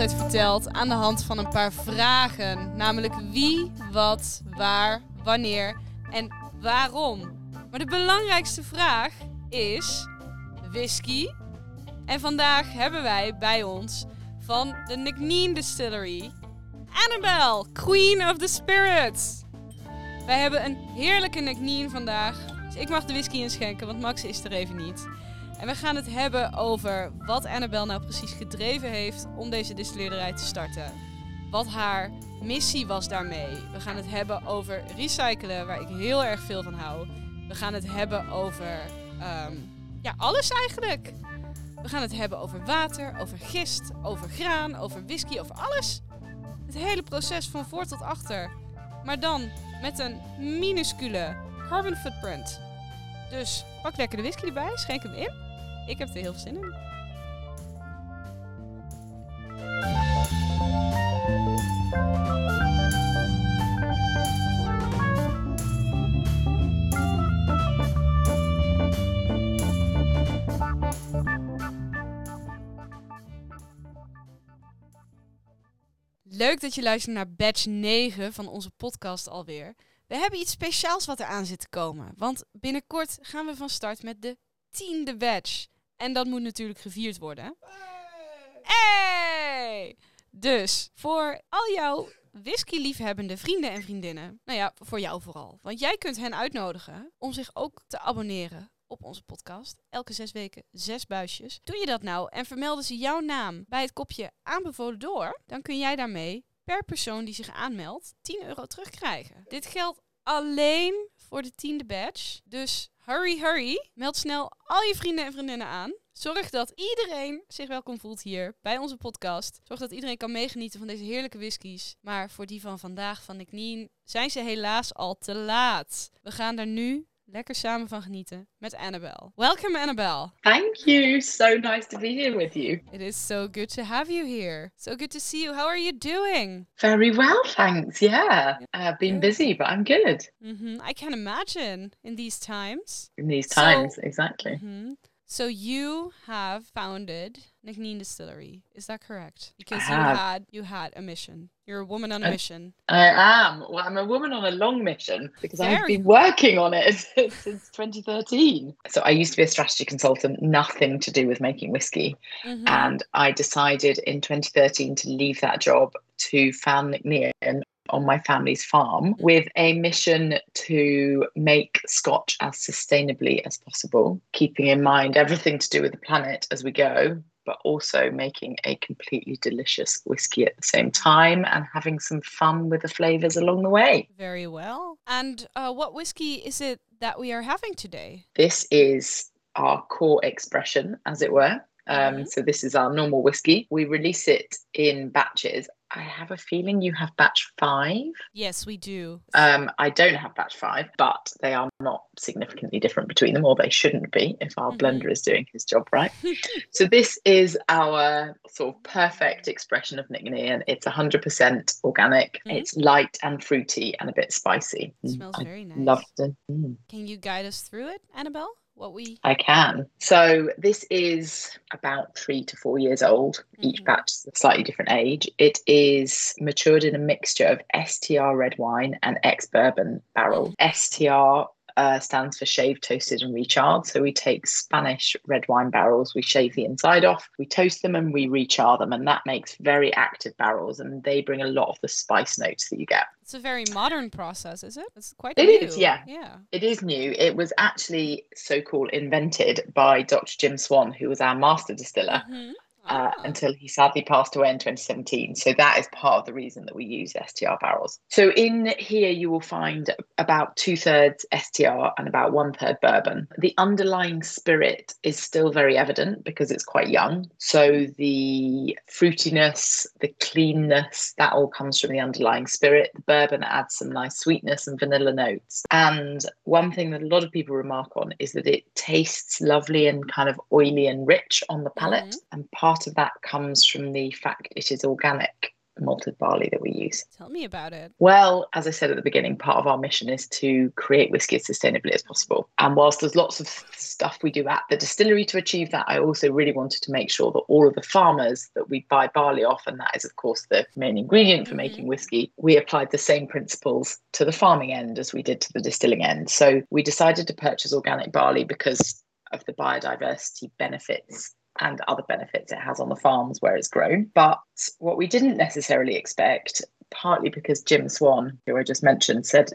altijd verteld aan de hand van een paar vragen. Namelijk wie, wat, waar, wanneer en waarom. Maar de belangrijkste vraag is whisky. En vandaag hebben wij bij ons van de Nicneen Distillery Annabelle, Queen of the Spirits. Wij hebben een heerlijke Nicneen vandaag. Dus ik mag de whisky inschenken, want Max is er even niet. En we gaan het hebben over wat Annabelle nou precies gedreven heeft om deze distilleerderij te starten. Wat haar missie was daarmee. We gaan het hebben over recyclen, waar ik heel erg veel van hou. We gaan het hebben over ehm, ja, alles eigenlijk. We gaan het hebben over water, over gist, over graan, over whisky, over alles. Het hele proces van voor tot achter. Maar dan met een minuscule carbon footprint. Dus pak lekker de whisky erbij, schenk hem in. Ik heb er heel veel zin in. Leuk dat je luistert naar batch 9 van onze podcast alweer. We hebben iets speciaals wat eraan zit te komen. Want binnenkort gaan we van start met de tiende batch. En dat moet natuurlijk gevierd worden. Hey! Dus voor al jouw whisky-liefhebbende vrienden en vriendinnen, nou ja, voor jou vooral. Want jij kunt hen uitnodigen om zich ook te abonneren op onze podcast. Elke zes weken zes buisjes. Doe je dat nou en vermelden ze jouw naam bij het kopje aanbevolen door, dan kun jij daarmee per persoon die zich aanmeldt 10 euro terugkrijgen. Dit geldt alleen voor de tiende badge. Dus hurry, hurry. Meld snel al je vrienden en vriendinnen aan. Zorg dat iedereen zich welkom voelt hier bij onze podcast. Zorg dat iedereen kan meegenieten van deze heerlijke whiskies. Maar voor die van vandaag van Nick Nien zijn ze helaas al te laat. We gaan er nu lekker samen van genieten met Annabelle. Welcome Annabelle. Thank you. So nice to be here with you. It is so good to have you here. So good to see you. How are you doing? Very well, thanks. Yeah. I've been busy, but I'm good. hmm I can imagine in these times. In these So- times, exactly. hmm So you have founded Nc'nean Distillery. Is that correct? Because you had you had a mission. You're a woman on a Uh, mission. I am. Well, I'm a woman on a long mission because I've been working on it since 2013. So I used to be a strategy consultant, nothing to do with making whiskey. Mhm. And I decided in 2013 to leave that job to found Nc'nean on my family's farm with a mission to make Scotch as sustainably as possible, keeping in mind everything to do with the planet as we go, but also making a completely delicious whiskey at the same time and having some fun with the flavours along the way. Very well. And uh, what whiskey is it that we are having today? This is our core expression, as it were. Um, Mhm. So, this is our normal whiskey. We release it in batches. I have a feeling you have batch five. Yes, we do. Um, I don't have batch five, but they are not significantly different between them, or they shouldn't be if our Mhm. blender is doing his job right. so, this is our sort of perfect expression of Nc'nean It's 100% organic, Mhm. it's light and fruity and a bit spicy. It Mm, smells I very nice. love it. Mm. Can you guide us through it, Annabel? What we I can. So this is about three to four years old. Each Mhm. batch is a slightly different age. It is matured in a mixture of STR red wine and ex bourbon barrel. STR uh, stands for shaved, toasted, and recharred. So we take Spanish red wine barrels, we shave the inside off, we toast them, and we rechar them, and that makes very active barrels, and they bring a lot of the spice notes that you get. It's a very modern process, is it? It's quite It new. is, yeah. Yeah. It is new. It was actually so called invented by Dr. Jim Swan, who was our master distiller. Mhm. Uh, until he sadly passed away in 2017. So that is part of the reason that we use STR barrels. So in here, you will find about two thirds STR and about one third bourbon. The underlying spirit is still very evident because it's quite young. So the fruitiness, the cleanness, that all comes from the underlying spirit. The bourbon adds some nice sweetness and vanilla notes. And one thing that a lot of people remark on is that it tastes lovely and kind of oily and rich on the palate. Mhm. And part of that comes from the fact it is organic malted barley that we use. Tell me about it. Well, as I said at the beginning, part of our mission is to create whiskey as sustainably as possible. And whilst there's lots of stuff we do at the distillery to achieve that, I also really wanted to make sure that all of the farmers that we buy barley off, and that is, of course, the main ingredient for mm-hmm. making whiskey, we applied the same principles to the farming end as we did to the distilling end. So we decided to purchase organic barley because of the biodiversity benefits and other benefits it has on the farms where it's grown. But what we didn't necessarily expect, partly because Jim Swan, who I just mentioned, said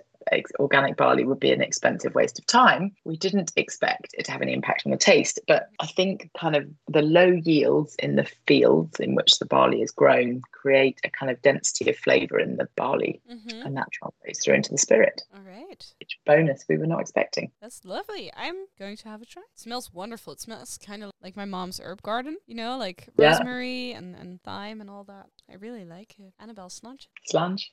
organic barley would be an expensive waste of time, we didn't expect it to have any impact on the taste. But I think kind of the low yields in the fields in which the barley is grown create a kind of density of flavour in the barley, mm-hmm. and that translates through into the spirit. All right. Which bonus we were not expecting. That's lovely. I'm going to have a try. It smells wonderful. It smells kind of like my mom's herb garden, you know, like yeah. rosemary and, and thyme and all that. I really like it. Annabel Slainte. Slainte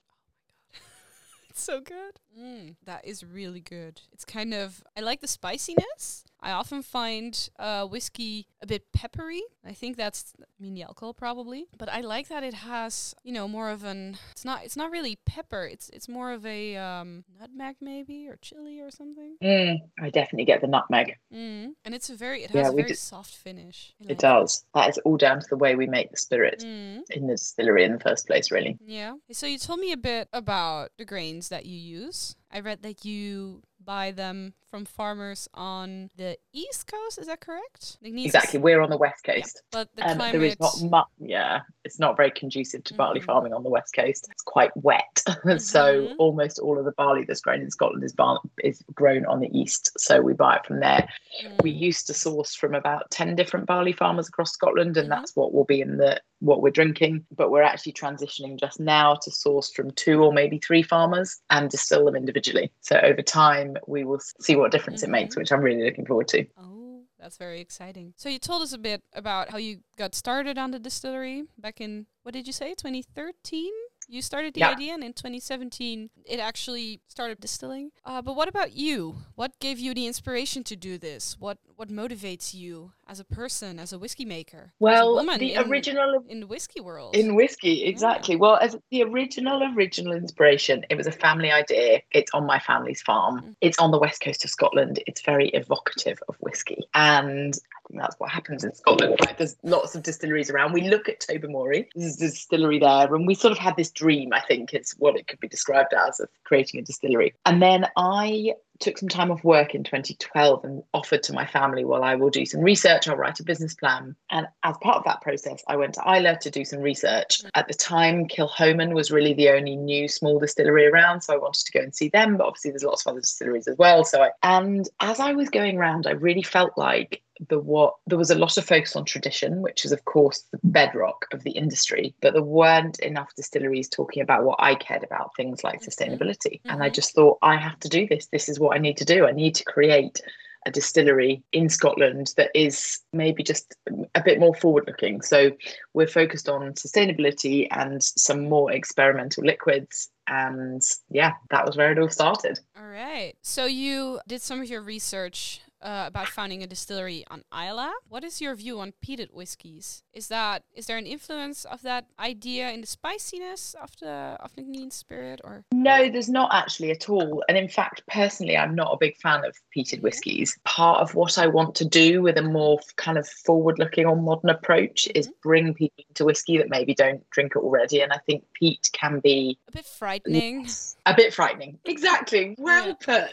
it's so good. Mm, that is really good. It's kind of I like the spiciness. I often find uh, whiskey a bit peppery. I think that's I mean the alcohol probably, but I like that it has you know more of an. It's not it's not really pepper. It's it's more of a um, nutmeg maybe or chili or something. Mm, I definitely get the nutmeg. Mm, and it's a very it has yeah, a very soft finish. It does. That is all down to the way we make the spirit mm. in the distillery in the first place, really. Yeah. So you told me a bit about the grains that you use. I read that you buy them from farmers on the east coast. Is that correct? Exactly. We're on the west coast, yeah, but the um, climate... there is not much. Yeah, it's not very conducive to barley mm-hmm. farming on the west coast. It's quite wet, mm-hmm. so almost all of the barley that's grown in Scotland is bar- is grown on the east. So we buy it from there. Mm. We used to source from about ten different barley farmers across Scotland, and mm-hmm. that's what will be in the what we're drinking. But we're actually transitioning just now to source from two or maybe three farmers and distill them individually. So over time, we will see what difference mm-hmm. it makes, which I'm really looking forward to. Oh, that's very exciting. So you told us a bit about how you got started on the distillery back in what did you say, 2013? You started the yeah. idea, and in 2017, it actually started distilling. Uh, but what about you? What gave you the inspiration to do this? What what motivates you as a person, as a whiskey maker? Well, the in, original in the whiskey world. In whiskey, exactly. Yeah. Well, as the original original inspiration, it was a family idea. It's on my family's farm. Mm. It's on the west coast of Scotland. It's very evocative of whiskey, and that's what happens in Scotland, right? There's lots of distilleries around. We look at Tobermory, there's a distillery there, and we sort of had this dream, I think it's what it could be described as, of creating a distillery. And then I took some time off work in 2012 and offered to my family, well, I will do some research, I'll write a business plan. And as part of that process, I went to Islay to do some research. Mm. At the time, Kilchoman was really the only new small distillery around, so I wanted to go and see them. But obviously, there's lots of other distilleries as well. So, I, and as I was going around, I really felt like the what there was a lot of focus on tradition, which is of course the bedrock of the industry, but there weren't enough distilleries talking about what I cared about, things like mm-hmm. sustainability. Mm-hmm. And I just thought I have to do this. This is what I need to do. I need to create a distillery in Scotland that is maybe just a bit more forward looking. So we're focused on sustainability and some more experimental liquids. And yeah, that was where it all started. All right. So you did some of your research uh, about founding a distillery on Islay. What is your view on peated whiskies? Is that is there an influence of that idea in the spiciness of the of the Nc'nean spirit, or no? There's not actually at all. And in fact, personally, I'm not a big fan of peated whiskies. Part of what I want to do with a more kind of forward-looking or modern approach mm-hmm. is bring people into whiskey that maybe don't drink it already. And I think peat can be a bit frightening. A bit frightening. Exactly. Well yeah. put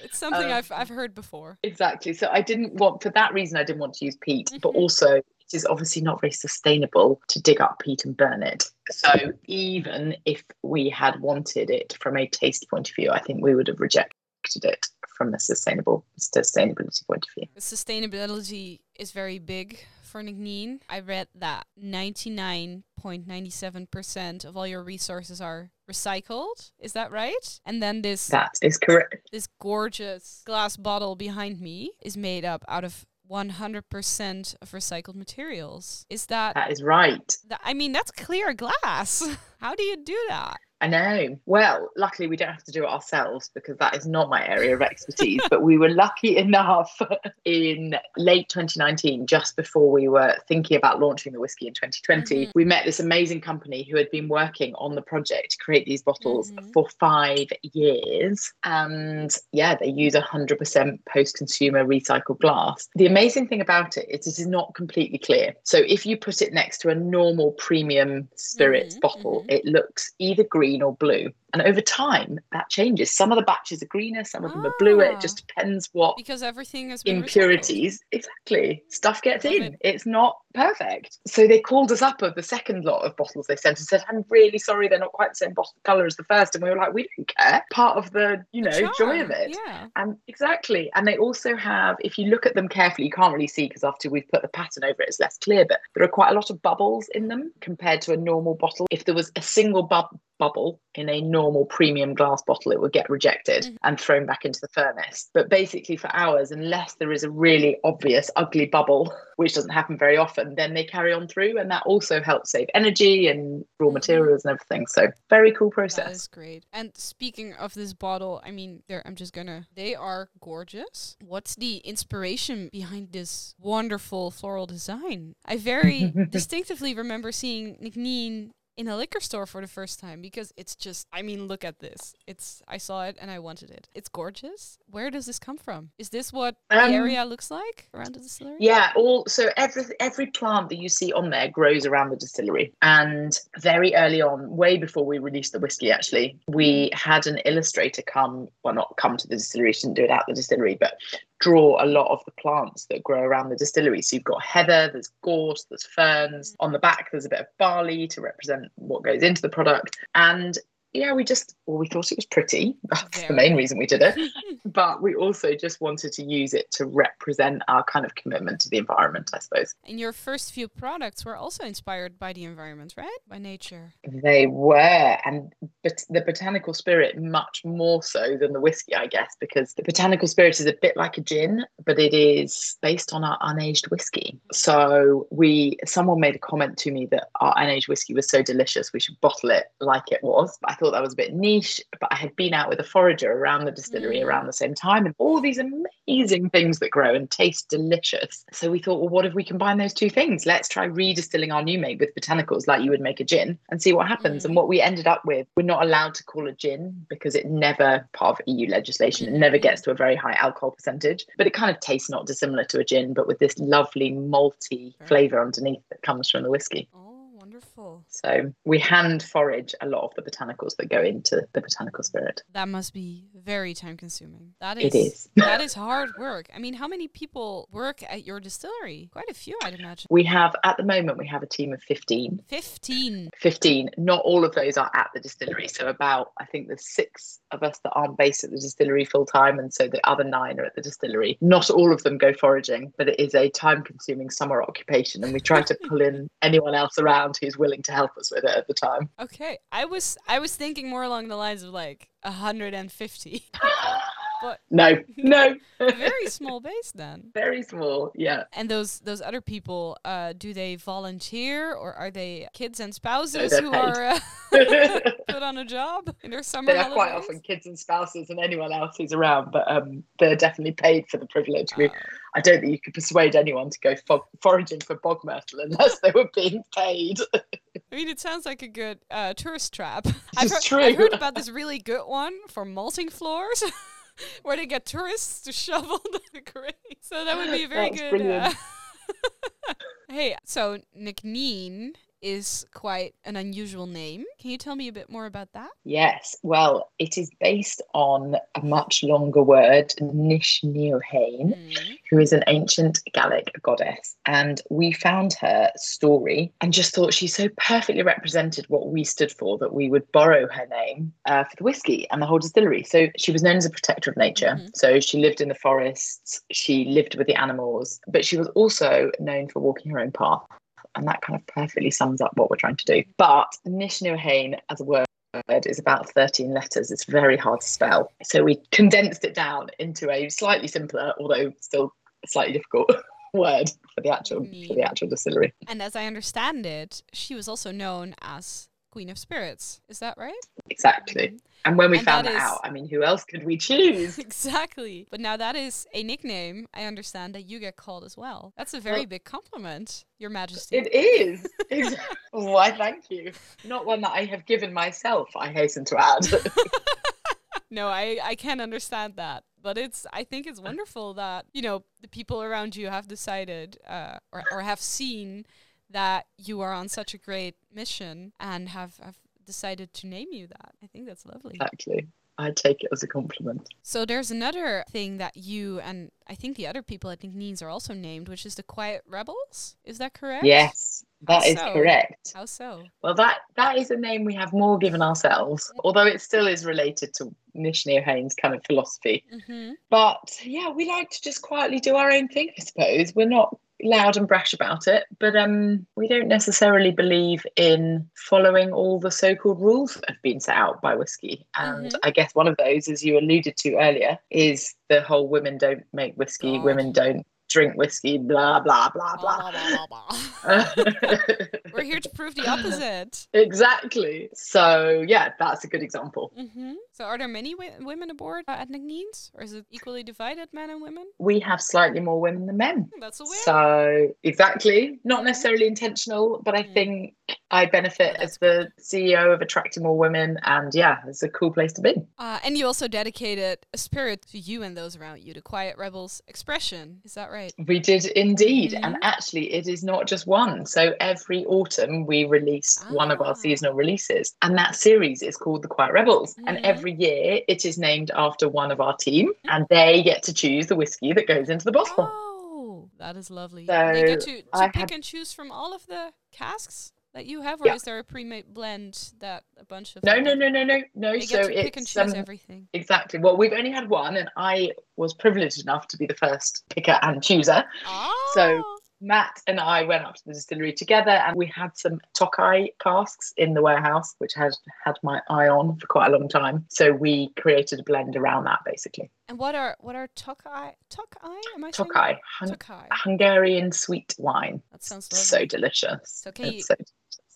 it's something um, I've I've heard before. Exactly. So I didn't want for that reason I didn't want to use peat, mm-hmm. but also it is obviously not very sustainable to dig up peat and burn it. So even if we had wanted it from a taste point of view, I think we would have rejected it from a sustainable sustainability point of view. Sustainability is very big for Nc'nean. I read that 99.97% of all your resources are recycled. Is that right? And then this That is correct. This gorgeous glass bottle behind me is made up out of 100% of recycled materials. Is that That is right. That, I mean, that's clear glass. How do you do that? I know. Well, luckily we don't have to do it ourselves because that is not my area of expertise. but we were lucky enough in late 2019, just before we were thinking about launching the whiskey in 2020, mm-hmm. we met this amazing company who had been working on the project to create these bottles mm-hmm. for five years. And yeah, they use 100% post consumer recycled glass. The amazing thing about it is it is not completely clear. So if you put it next to a normal premium spirit mm-hmm. bottle, mm-hmm. it looks either green or blue. And over time, that changes. Some of the batches are greener, some of them are bluer. It just ah. depends what because everything has impurities. Recycled. Exactly, stuff gets Love in. It. It's not perfect. So they called us up of the second lot of bottles they sent and said, "I'm really sorry, they're not quite the same bottle color as the first. And we were like, "We don't care. Part of the you know the joy of it." Yeah. And exactly. And they also have, if you look at them carefully, you can't really see because after we've put the pattern over it, it's less clear. But there are quite a lot of bubbles in them compared to a normal bottle. If there was a single bubble bubble in a normal premium glass bottle, it would get rejected mm-hmm. and thrown back into the furnace. But basically, for ours, unless there is a really obvious ugly bubble, which doesn't happen very often, then they carry on through. And that also helps save energy and raw mm-hmm. materials and everything. So, very cool process. That is great. And speaking of this bottle, I mean, I'm just gonna, they are gorgeous. What's the inspiration behind this wonderful floral design? I very distinctively remember seeing Nc'nean in a liquor store for the first time because it's just I mean look at this. It's I saw it and I wanted it. It's gorgeous. Where does this come from? Is this what um, the area looks like around the distillery? Yeah, all so every every plant that you see on there grows around the distillery. And very early on, way before we released the whiskey actually, we had an illustrator come, well not come to the distillery, she didn't do it at the distillery, but draw a lot of the plants that grow around the distillery. So you've got heather, there's gorse, there's ferns. On the back, there's a bit of barley to represent what goes into the product. And yeah, we just, well, we thought it was pretty. That's Very. the main reason we did it. but we also just wanted to use it to represent our kind of commitment to the environment, I suppose. And your first few products were also inspired by the environment, right? By nature. They were. And but the botanical spirit, much more so than the whiskey, I guess, because the botanical spirit is a bit like a gin, but it is based on our unaged whiskey. So we, someone made a comment to me that our unaged whiskey was so delicious, we should bottle it like it was. I thought that was a bit niche, but I had been out with a forager around the distillery mm. around the same time and all these amazing things that grow and taste delicious. So we thought, well, what if we combine those two things? Let's try redistilling our new make with botanicals like you would make a gin and see what happens. Mm. And what we ended up with, we're not allowed to call a gin because it never, part of EU legislation, it never gets to a very high alcohol percentage, but it kind of tastes not dissimilar to a gin, but with this lovely malty flavour underneath that comes from the whiskey. Oh Wonderful. So we hand forage a lot of the botanicals that go into the botanical spirit. That must be very time consuming. That is it is. that is hard work. I mean, how many people work at your distillery? Quite a few, I'd imagine. We have at the moment we have a team of 15. 15. 15. Not all of those are at the distillery. So about I think there's six of us that aren't based at the distillery full time and so the other nine are at the distillery. Not all of them go foraging, but it is a time consuming summer occupation and we try to pull in anyone else around who's willing to help us with it at the time. Okay, I was I was thinking more along the lines of like 150. but no, no, very small base then. Very small, yeah. And those those other people, uh, do they volunteer or are they kids and spouses no, who paid. are uh, put on a job in their summer? They are quite often kids and spouses and anyone else who's around, but um, they're definitely paid for the privilege. We, oh. I don't think you could persuade anyone to go fo- foraging for bog myrtle unless they were being paid. I mean, it sounds like a good uh, tourist trap. I've heard, true. I heard about this really good one for malting floors. where they get tourists to shovel the grain. So that would be a very good. Uh, hey, so Nc'nean is quite an unusual name. Can you tell me a bit more about that? Yes. Well, it is based on a much longer word, Neachneohain, mm. who is an ancient Gaelic goddess. And we found her story and just thought she so perfectly represented what we stood for that we would borrow her name uh, for the whiskey and the whole distillery. So she was known as a protector of nature. Mm-hmm. So she lived in the forests, she lived with the animals, but she was also known for walking her own path and that kind of perfectly sums up what we're trying to do. But Neachneohain as a word is about 13 letters. It's very hard to spell. So we condensed it down into a slightly simpler, although still slightly difficult word for the actual for the mm. actual distillery. And as I understand it, she was also known as Queen of Spirits. Is that right? Exactly. And when we And found that that, is- out, I mean, who else could we choose? exactly. But now that is a nickname I understand that you get called as well. That's a very Well- big compliment, Your Majesty. It is. Why, thank you. Not one that I have given myself, I hasten to add. no, I, I can understand that. But it's I think it's wonderful that, you know, the people around you have decided uh, or, or have seen that you are on such a great mission and have, have decided to name you that. I think that's lovely. exactly. I take it as a compliment. So there's another thing that you and I think the other people at Nc'nean's are also named, which is the Quiet Rebels. Is that correct? Yes, that How is so? correct. How so? Well, that that is a name we have more given ourselves, although it still is related to Neachneohain's kind of philosophy. Mm-hmm. But yeah, we like to just quietly do our own thing, I suppose. We're not loud and brash about it, but um, we don't necessarily believe in following all the so-called rules that have been set out by whiskey. And Mhm. I guess one of those, as you alluded to earlier, is the whole women don't make whiskey, God. women don't drink whiskey, blah blah blah blah. Blah, blah, blah. We're here to prove the opposite. exactly. So yeah, that's a good example. hmm So, are there many women aboard uh, at Nc'nean's, or is it equally divided, men and women? We have slightly more women than men. That's a win. So exactly, not necessarily intentional, but I Mm. think I benefit as the CEO of attracting more women, and yeah, it's a cool place to be. uh, and you also dedicated a spirit to you and those around you, to Quiet Rebels expression. Is that right? We did indeed, and Mhm. actually, it is not just one. So every autumn we release one of Ah. our seasonal releases, and that series is called the Quiet Rebels. And Mhm. Every year it is named after one of our team, and they get to choose the whiskey that goes into the bottle. Oh, that is lovely. So, they get to, to I pick had- and choose from all of the casks that you have, or Yeah. is there a pre-made blend that a bunch of No, no, no, no, no, no. So get to pick and it's choose um, everything. exactly. Well, we've only had one, and I was privileged enough to be the first picker and chooser. so- Ah. Matt and I went up to the distillery together and we had some Tokai casks in the warehouse, which had had my eye on for quite a long time. So we created a blend around that basically. And what are what are Tokai? Tokai? Am I Tokai? Hun- Tokai. Hungarian sweet wine. That sounds lovely. So delicious. So can It's you- so-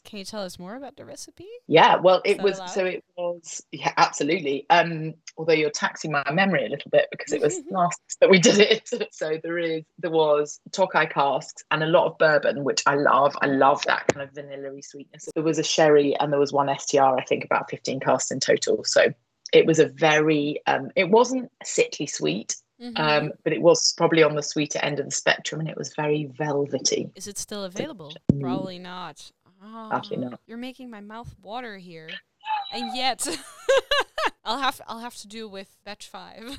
Can you tell us more about the recipe? yeah, well, it was allowed? so it was yeah, absolutely. Um, although you're taxing my memory a little bit because it was last that we did it. So there is there was Tokai casks and a lot of bourbon, which I love. I love that kind of vanilla-y sweetness. There was a sherry and there was one STR, I think about 15 casks in total. So it was a very um, it wasn't sickly sweet, Mhm. um, but it was probably on the sweeter end of the spectrum and it was very velvety. Is it still available? Probably not. Probably Ah, not. You're making my mouth water here, and yet I'll have I'll have to do with batch five,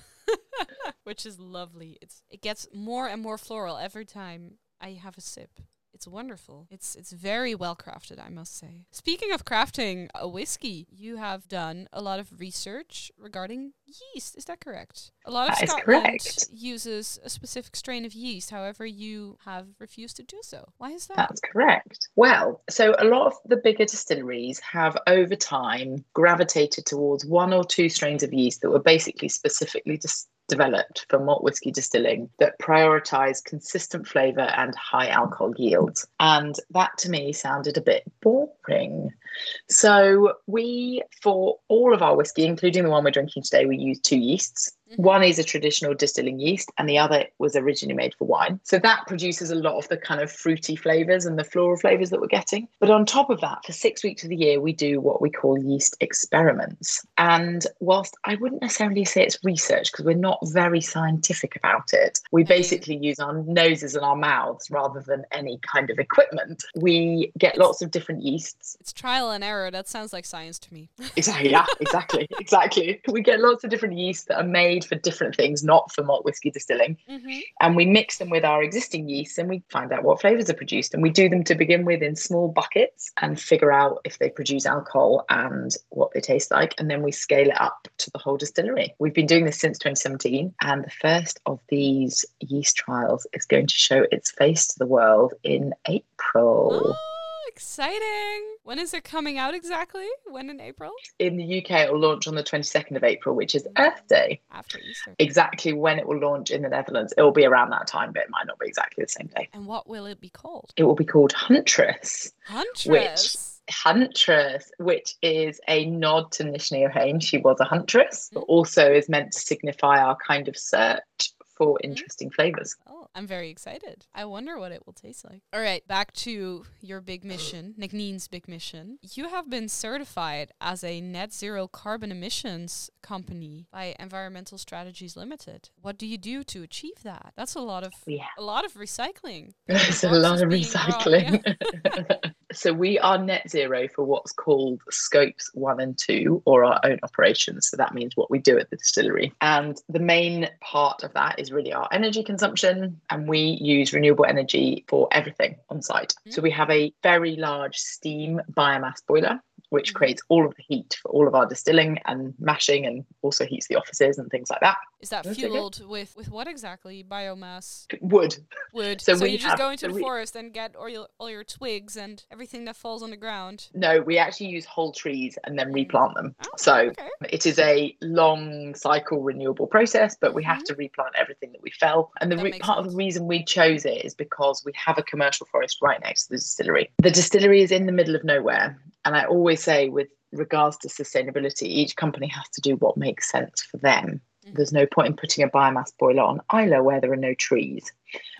which is lovely. It's it gets more and more floral every time I have a sip. It's wonderful. It's it's very well crafted, I must say. Speaking of crafting a whiskey, you have done a lot of research regarding yeast. Is that correct? A lot of That Scotland correct. uses a specific strain of yeast. However, you have refused to do so. Why is that? That's correct. Well, so a lot of the bigger distilleries have over time gravitated towards one or two strains of yeast that were basically specifically dis- developed for malt whiskey distilling that prioritize consistent flavor and high alcohol yields. And that to me sounded a bit boring. So we, for all of our whiskey, including the one we're drinking today, we use two yeasts. Mhm. One is a traditional distilling yeast, and the other was originally made for wine. So that produces a lot of the kind of fruity flavors and the floral flavors that we're getting. But on top of that, for six weeks of the year, we do what we call yeast experiments. And whilst I wouldn't necessarily say it's research because we're not very scientific about it, we basically use our noses and our mouths rather than any kind of equipment. We get lots of different yeasts It's trial and error. That sounds like science to me. Exactly. Yeah, exactly. Exactly. We get lots of different yeasts that are made for different things, not for malt whiskey distilling. hmm And we mix them with our existing yeasts and we find out what flavors are produced. And we do them to begin with in small buckets and figure out if they produce alcohol and what they taste like. And then we scale it up to the whole distillery. We've been doing this since 2017. And the first of these yeast trials is going to show its face to the world in April. Oh, exciting! When is it coming out exactly? When in April? In the UK, it will launch on the 22nd of April, which is Earth Day. After Easter. exactly when it will launch in the Netherlands. It will be around that time, but it might not be exactly the same day. And what will it be called? It will be called Huntress. Huntress. Huntress, which is a nod to Neachneohain. She was a huntress, but mm. also is meant to signify our kind of search for interesting flavors. Oh, I'm very excited. I wonder what it will taste like. All right, back to your big mission, Nc'nean's big mission. You have been certified as a net zero carbon emissions company by Environmental Strategies Limited. What do you do to achieve that? That's a lot of Yeah. a lot of recycling. It's a lot of brought, recycling. so we are net zero for what's called scopes one and two, or our own operations. So that means what we do at the distillery. And the main part of that is really our energy consumption. And we use renewable energy for everything on site. Mm-hmm. So we have a very large steam biomass boiler. Which Mhm. creates all of the heat for all of our distilling and mashing, and also heats the offices and things like that. Is that That's okay. fueled with with what exactly? Biomass, Wood, wood. So So, we you just have- go into so the we- forest and get all your all your twigs and everything that falls on the ground. No, we actually use whole trees and then replant them. Oh, So okay. it is a long cycle renewable process, but we have to replant everything that we fell. And the Mm-hmm. Re- makes part of the reason we chose it is because we have a commercial forest right next to the distillery. The distillery is in the middle of nowhere. And I always say, with regards to sustainability, each company has to do what makes sense for them. Mhm. There's no point in putting a biomass boiler on Islay where there are no trees.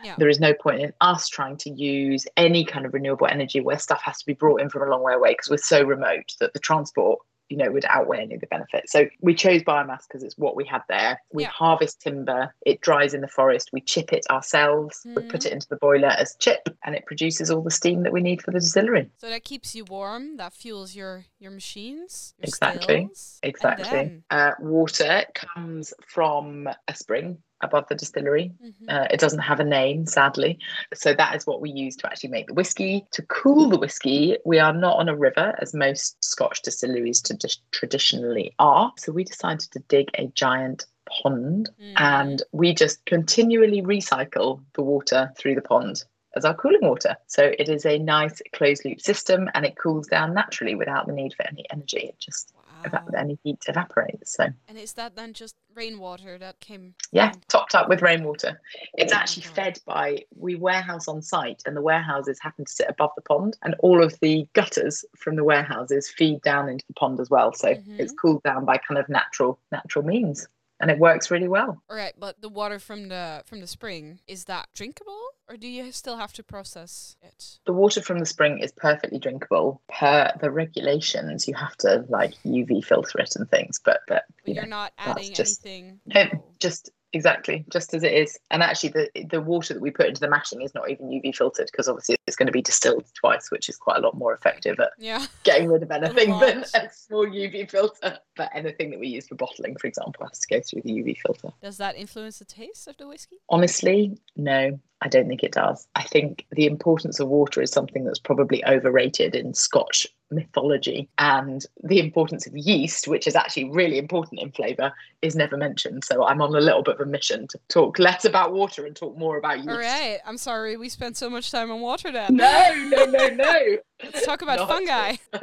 Yeah. There is no point in us trying to use any kind of renewable energy where stuff has to be brought in from a long way away because we're so remote that the transport, you know, would outweigh any of the benefits. So we chose biomass because it's what we had there. We Yeah. harvest timber, it dries in the forest, we chip it ourselves, we put it into the boiler as chip, and it produces all the steam that we need for the distillery. So that keeps you warm. That fuels your your machines. Your Exactly. Exactly. Uh, water comes from a spring above the distillery. Mhm. Uh, it doesn't have a name, sadly. So that is what we use to actually make the whiskey. To cool the whiskey, we are not on a river, as most Scotch distilleries tradi- traditionally are. So we decided to dig a giant pond Mhm. and we just continually recycle the water through the pond as our cooling water. So it is a nice closed loop system and it cools down naturally without the need for any energy. It just Wow. any heat evaporates. So And is that then just rainwater that came? yeah, from- topped up with rainwater. It's Oh actually fed by we warehouse on site, and the warehouses happen to sit above the pond, and all of the gutters from the warehouses feed down into the pond as well. So Mhm. it's cooled down by kind of natural natural means, and it works really well. All right, but the water from the from the spring is that drinkable, or do you still have to process it? The water from the spring is perfectly drinkable per the regulations. You have to like UV filter it and things, but but But you you're know, not adding just- anything. no, No. just exactly just as it is. And actually, the the water that we put into the mashing is not even UV filtered because obviously it's going to be distilled twice, which is quite a lot more effective at Yeah. getting rid of anything than a small UV filter. But anything that we use for bottling, for example, has to go through the UV filter. Does that influence the taste of the whiskey? Honestly, no, I don't think it does. I think the importance of water is something that's probably overrated in Scotch mythology. And the importance of yeast, which is actually really important in flavour, is never mentioned. So I'm on a little bit of a mission to talk less about water and talk more about yeast. All right. I'm sorry we spent so much time on water then. No, no, no, no. Let's talk about Not. fungi.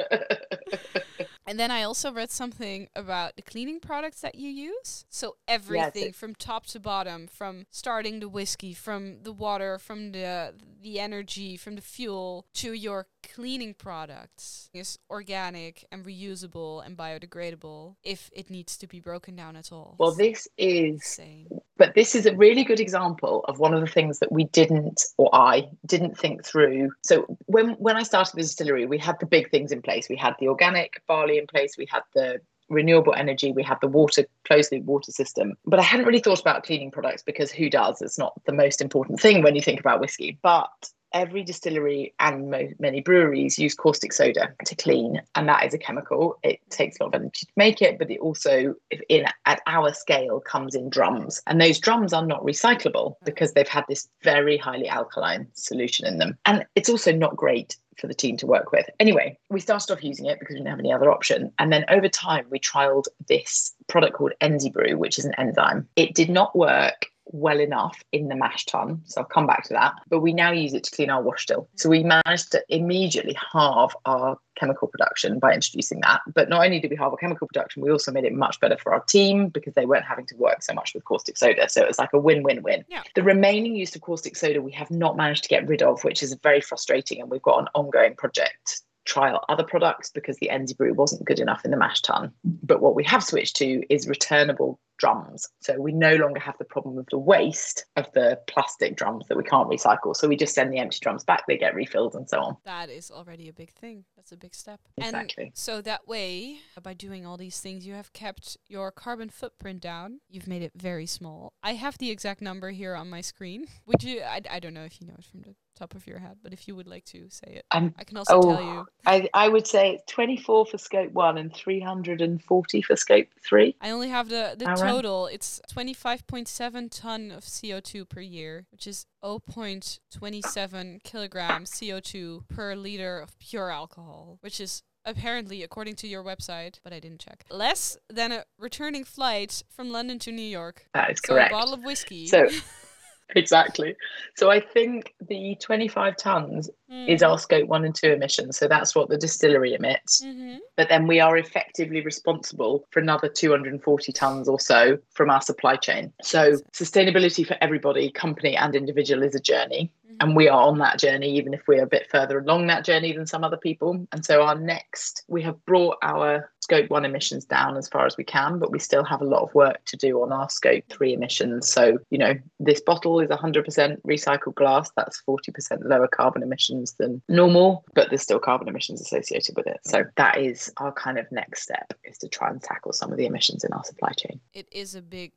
And then I also read something about the cleaning products that you use. So everything it- from top to bottom, from starting the whiskey, from the water, from the the energy, from the fuel to your cleaning products is organic and reusable and biodegradable if it needs to be broken down at all. well, this is Insane. but this is a really good example of one of the things that we didn't or i didn't think through. So when when i started the distillery we had the big things in place. We had the organic barley in place. We had the renewable energy. We had the water closed loop water system. But i hadn't really thought about cleaning products because who does? It's not the most important thing when you think about whiskey. But every distillery and mo- many breweries use caustic soda to clean and that is a chemical it takes a lot of energy to make it but it also in at our scale comes in drums and those drums are not recyclable because they've had this very highly alkaline solution in them and it's also not great for the team to work with. Anyway, we started off using it because we didn't have any other option. And then over time, we trialed this product called EnzyBrew, which is an enzyme. It did not work well enough in the mash tun. So I'll come back to that. But we now use it to clean our wash still. So we managed to immediately halve our chemical production by introducing that. But not only did we halve our chemical production, we also made it much better for our team because they weren't having to work so much with caustic soda. So it was like a win win win. Yeah. The remaining use of caustic soda we have not managed to get rid of, which is very frustrating. And we've got an ongoing project trial other products because the Enzy brew wasn't good enough in the mash tun. But what we have switched to is returnable drums. So we no longer have the problem of the waste of the plastic drums that we can't recycle. So we just send the empty drums back, they get refilled and so on. That is already a big thing. That's a big step. Exactly. And so that way, by doing all these things, you have kept your carbon footprint down. You've made it very small. I have the exact number here on my screen. Would you? I, I don't know if you know it from the top of your head, but if you would like to say it, Um, I can also oh, tell you. I, I would say 24 for scope one and 340 for scope three. I only have the, the total. It's 25.7 ton of CO2 per year, which is 0.27 kilograms CO2 per liter of pure alcohol, which is apparently, according to your website, but I didn't check, less than a returning flight from London to New York. That is So correct. a bottle of whiskey. So exactly. So I think the 25 tons is our scope one and two emissions. So that's what the distillery emits. hmm But then we are effectively responsible for another 240 tons or so from our supply chain. So sustainability for everybody, company and individual, is a journey. And we are on that journey, even if we're a bit further along that journey than some other people. And so, our next, we have brought our scope one emissions down as far as we can, but we still have a lot of work to do on our scope three emissions. So, you know, this bottle is 100% recycled glass. That's 40% lower carbon emissions than normal, but there's still carbon emissions associated with it. So, that is our kind of next step is to try and tackle some of the emissions in our supply chain. It is a big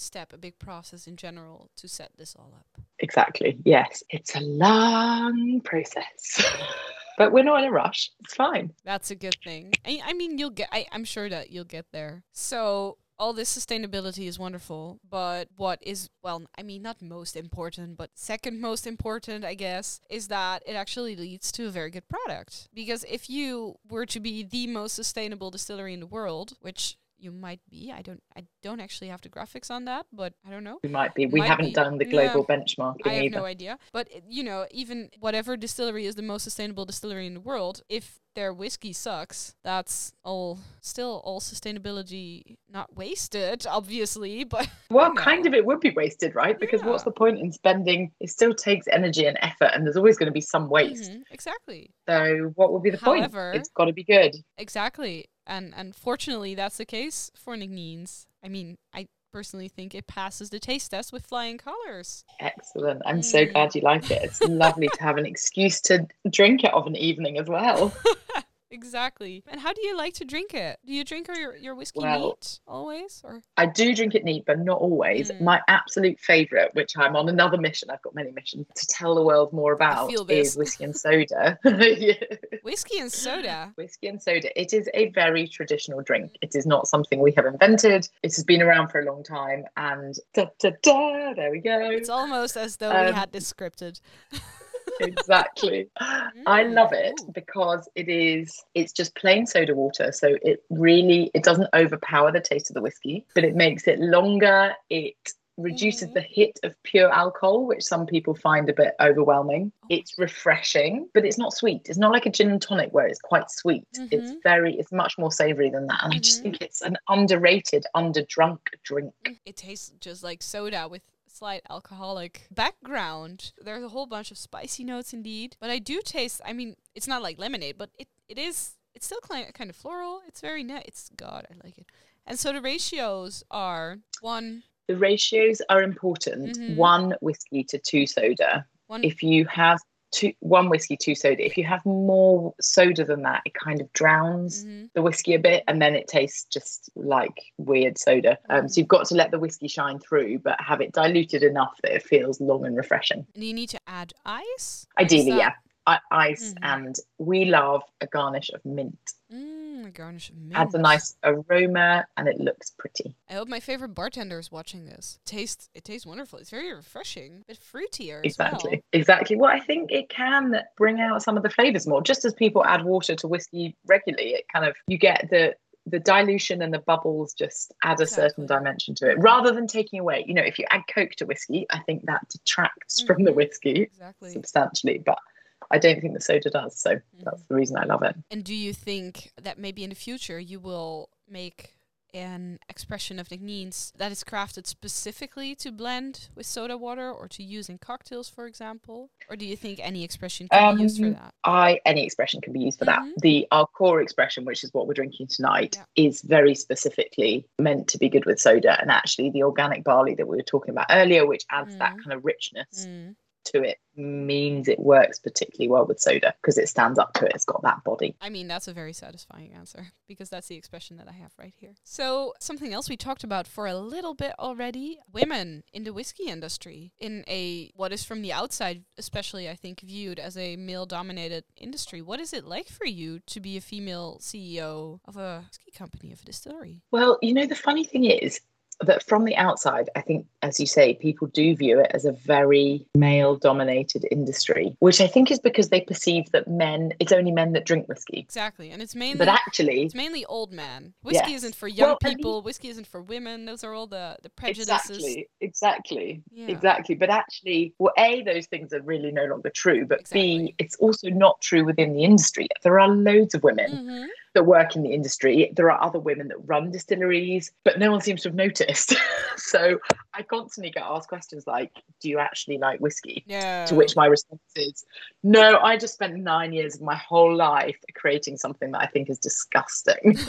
step, a big process in general to set this all up. Exactly. Yes, it's a long process. but we're not in a rush. It's fine. That's a good thing. I, I mean, you'll get. I, I'm sure that you'll get there. So all this sustainability is wonderful, but what is well, I mean, not most important, but second most important, I guess, is that it actually leads to a very good product. Because if you were to be the most sustainable distillery in the world, which you might be, I don't, I don't actually have the graphics on that, but I don't know. We might be. We Might haven't be. done the Yeah. global benchmarking I have either. no idea. But you know, even whatever distillery is the most sustainable distillery in the world, if their whiskey sucks, that's all still all sustainability not wasted, obviously, but well, kind of it would be wasted, right? Because what's the point in spending? It still takes energy and effort, and there's always going to be some waste. Mhm, exactly. So, what would be the However- point? It's got to be good. Exactly. And and fortunately that's the case for Nc'nean's. I mean, I personally think it passes the taste test with flying colors. Excellent. I'm so Mm. glad you like it. It's lovely to have an excuse to drink it of an evening as well. Exactly. And how do you like to drink it? Do you drink your your whiskey Well- neat always or I do drink it neat, but not always. Mm. My absolute favourite, which I'm on another mission, I've got many missions to tell the world more about, is whiskey and soda. Yeah. whiskey and soda? Whiskey and soda. It is a very traditional drink. It is not something we have invented. It has been around for a long time. And da, da, da, there we go. It's almost as though we Um, had this scripted. exactly. I love it because it is it's just plain soda water. So it really it doesn't overpower the taste of the whiskey, but it makes it longer. It reduces Mhm. the hit of pure alcohol, which some people find a bit overwhelming. Oh. It's refreshing, but it's not sweet. It's not like a gin and tonic where it's quite sweet. It's Mhm. very it's much more savory than that. And I just Mhm. think it's an underrated, underdrunk drink. It tastes just like soda with slight alcoholic background. There's a whole bunch of spicy notes indeed, but I do taste. I mean, it's not like lemonade, but it, it is. It's still kind kind of floral. It's very nice. It's God, I like it. And so the ratios are one The ratios are important. Mhm. One whiskey to two soda. one. if you have two one whiskey two soda. If you have more soda than that it kind of drowns Mhm. the whiskey a bit and then it tastes just like weird soda. Um, so you've got to let the whiskey shine through but have it diluted enough that it feels long and refreshing. And you need to add ice. Ideally that- yeah. I- ice Mhm. and we love a garnish of mint. Mm, a garnish of mint. adds a nice aroma and it looks pretty I hope my favorite bartender is watching this. Tastes it tastes wonderful. It's very refreshing, but fruitier as exactly well. exactly well i think it can bring out some of the flavors more just as people add water to whiskey regularly it kind of you get the the dilution and the bubbles just add a certain dimension to it rather than taking away you know if you add coke to whiskey i think that detracts from the Mhm. whiskey Exactly. substantially but i don't think the soda does so Mhm. that's the reason i love it And do you think that maybe in the future you will make an expression of Nc'nean's that is crafted specifically to blend with soda water or to use in cocktails, for example? Or do you think any expression can be used for Um, that? I any expression can be used for Mhm. that. The our core expression, which is what we're drinking tonight, Yeah. is very specifically meant to be good with soda. And actually, the organic barley that we were talking about earlier, which adds that Mm. kind of richness Mm. To it, means it works particularly well with soda because it stands up to it. It's got that body. I mean, that's a very satisfying answer because that's the expression that I have right here. So, something else we talked about for a little bit already women in the whiskey industry, in a what is from the outside, especially I think viewed as a male dominated industry. What is it like for you to be a female CEO of a whiskey company, of a distillery? Well, you know, the funny thing is that from the outside, I think, as you say, people do view it as a very male dominated industry, which I think is because they perceive that men, it's only men that drink whiskey. Exactly. And it's mainly. But actually, it's mainly old men. Whiskey Yes. isn't for young Well, people. Whiskey isn't for women. Those are all the, the prejudices. Exactly, exactly, Yeah. exactly. But actually, well, A, those things are really no longer true. But Exactly. B, it's also not true within the industry. There are loads of women Mhm. That work in the industry. There are other women that run distilleries, but no one seems to have noticed. so I constantly get asked questions like, Do you actually like whiskey? No. To which my response is, No, I just spent nine years of my whole life creating something that I think is disgusting.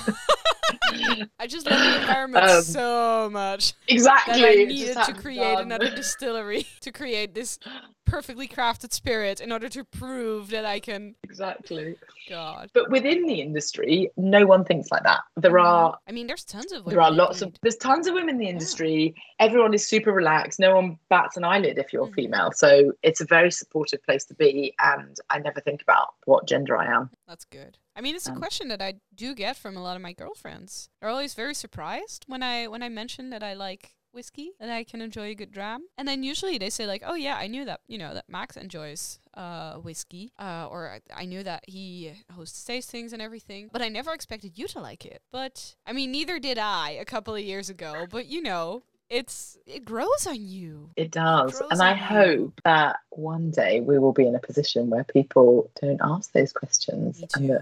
I just love the environment Um, so much exactly. that I needed to create done. another distillery to create this perfectly crafted spirit in order to prove that I can. Exactly. God. But within the industry, no one thinks like that. There are I mean, there's tons of. there are lots of there's tons of women in the industry. Everyone is super relaxed. No one bats an eyelid if you're Mhm. female. So it's a very supportive place to be. And I never think about what gender I am. That's good. I mean, it's a Um, question that I do get from a lot of my girlfriends. They're always very surprised when I when I mention that I like whiskey and I can enjoy a good dram. And then usually they say like, "Oh yeah, I knew that. You know that Max enjoys uh whiskey, uh, or I, I knew that he hosts tastings and everything, but I never expected you to like it." But I mean, neither did I a couple of years ago. But you know, it's it grows on you. It does. grows And I you. hope that one day we will be in a position where people don't ask those questions and that.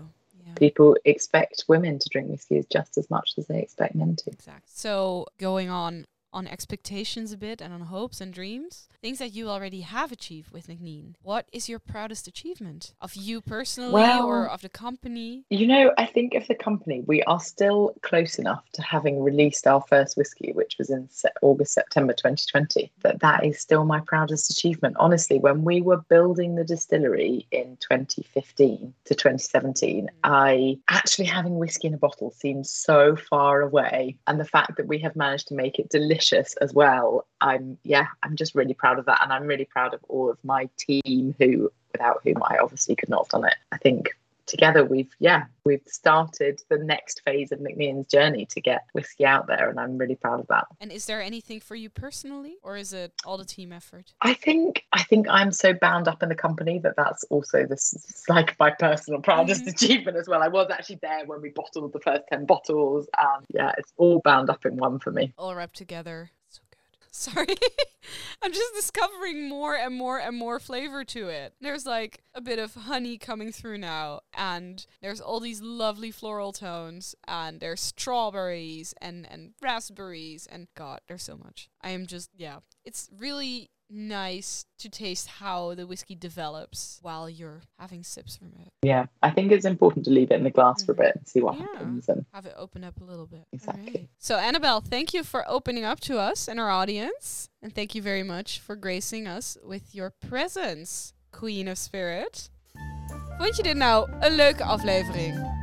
People expect women to drink whiskey just as much as they expect men to. Exactly. So going on on expectations a bit and on hopes and dreams, things that you already have achieved with Nc'nean. What is your proudest achievement of you personally or of the company? You know, I think of the company, we are still close enough to having released our first whiskey, which was in se- August, September 2020, that that is still my proudest achievement. Honestly, when we were building the distillery in 2015 to 2017, mm. I actually having whiskey in a bottle seems so far away. And the fact that we have managed to make it delicious as well, I'm, yeah, I'm just really proud of that. And I'm really proud of all of my team who, without whom I obviously could not have done it. I think together we've yeah we've started the next phase of Nc'nean's journey to get whiskey out there and I'm really proud of that. And is there anything for you personally or is it all the team effort? I think I think I'm so bound up in the company that that's also this like my personal proudest Mhm. achievement as well. I was actually there when we bottled the first 10 bottles and yeah it's all bound up in one for me. All wrapped together. Sorry. I'm just discovering more and more and more flavor to it. There's like a bit of honey coming through now, and there's all these lovely floral tones, and there's strawberries and, and raspberries, and God, there's so much. I am just, yeah. It's really nice to taste how the whiskey develops while you're having sips from it. Yeah, I think it's important to leave it in the glass for a bit and see what Yeah. happens and Have it open up a little bit. Exactly. Alright. So, Annabel, thank you for opening up to us and our audience. And thank you very much for gracing us with your presence, Queen of Spirit. Vond je dit nou een leuke aflevering?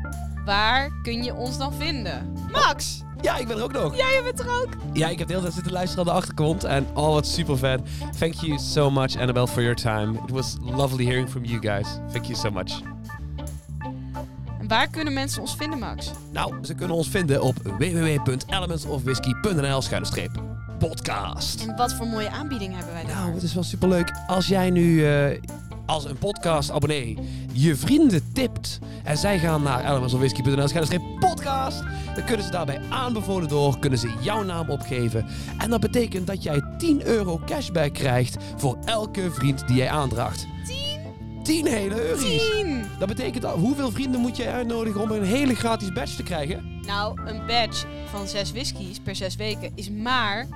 Waar kun je ons dan vinden? Max, Ja, ik ben er ook nog. jij bent er ook. Ja, ik heb de hele tijd zitten luisteren aan de achtergrond. En oh, wat super vet. Thank you so much, Annabelle, for your time. It was lovely hearing from you guys. Thank you so much. En waar kunnen mensen ons vinden, Max? Nou, ze kunnen ons vinden op www.elementsofwhisky.nl podcast. En wat voor mooie aanbieding hebben wij daar? Nou, het is wel superleuk. Als jij nu eh, als een podcast-abonnee je vrienden tipt en zij gaan naar elementsofwhisky.nl podcast, dan kunnen ze daarbij aanbevolen door, kunnen ze jouw naam opgeven. En dat betekent dat jij 10 euro cashback krijgt voor elke vriend die jij aandraagt. 10 hele euro's. 10! Dat betekent hoeveel vrienden moet jij uitnodigen om een hele gratis badge te krijgen? Nou, een badge van 6 whiskies per 6 weken is maar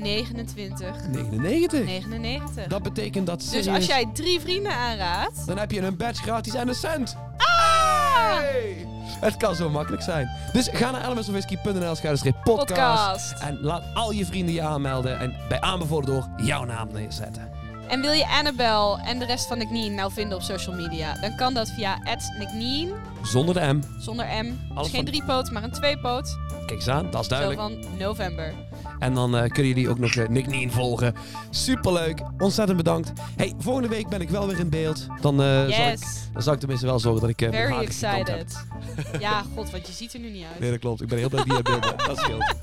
29,99. 99. Dat betekent dat Dus serieus- als jij drie vrienden aanraadt... Dan heb je een badge gratis en een cent. Ah! Hey! Het kan zo makkelijk zijn. Dus ga naar elementsofwhisky.nl schuine podcast. Podcast. En laat al je vrienden je aanmelden. En bij aanbevolen door jouw naam neerzetten. En wil je Annabel en de rest van Nickneen nou vinden op social media? Dan kan dat via @nickneen Zonder de M. zonder M. Dus geen van- driepoot, maar een tweepoot. Kijk eens aan, dat is Zo duidelijk. van november. En dan eh, kunnen jullie ook nog uh, Nick Nien volgen. Superleuk. Ontzettend bedankt. Hey, volgende week ben ik wel weer in beeld. Dan, eh, zal, ik, Yes. dan zal ik tenminste wel zorgen dat ik uh, Very excited. ja, god, want je ziet er nu niet uit. Nee, dat klopt. Ik ben heel blij dat je in beeld bent. Dat scheelt.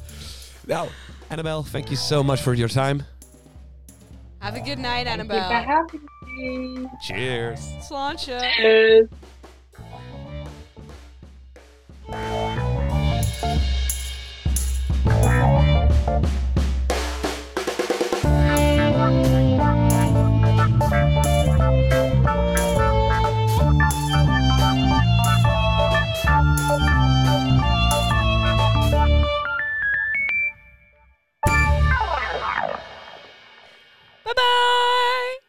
Nou, Annabel, thank you so much for your time. Have a good night, Annabel. Cheers. Slaantje. Cheers.